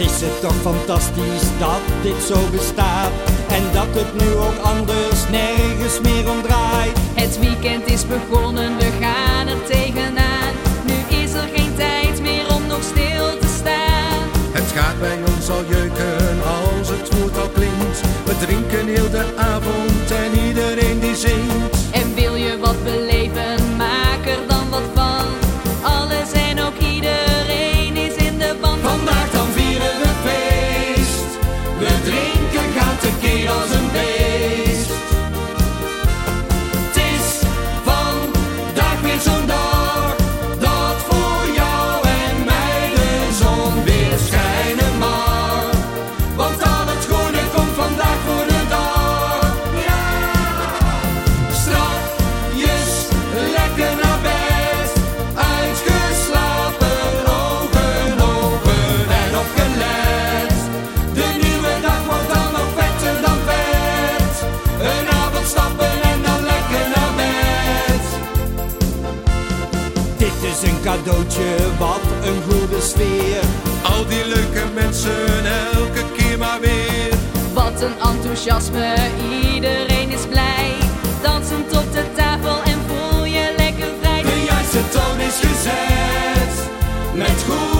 is het toch fantastisch dat dit zo bestaat. En dat het nu ook anders nergens meer om draait. Het weekend is begonnen, we gaan er tegenaan. Nu is er geen tijd meer om nog stil te staan. Het gaat bij ons al jeuken als het woord al klinkt. We drinken heel de avond cadeautje, wat een goede sfeer. Al die leuke mensen elke keer maar weer. Wat een enthousiasme, iedereen is blij. Dansend op de tafel en voel je lekker vrij. De juiste toon is gezet Met goede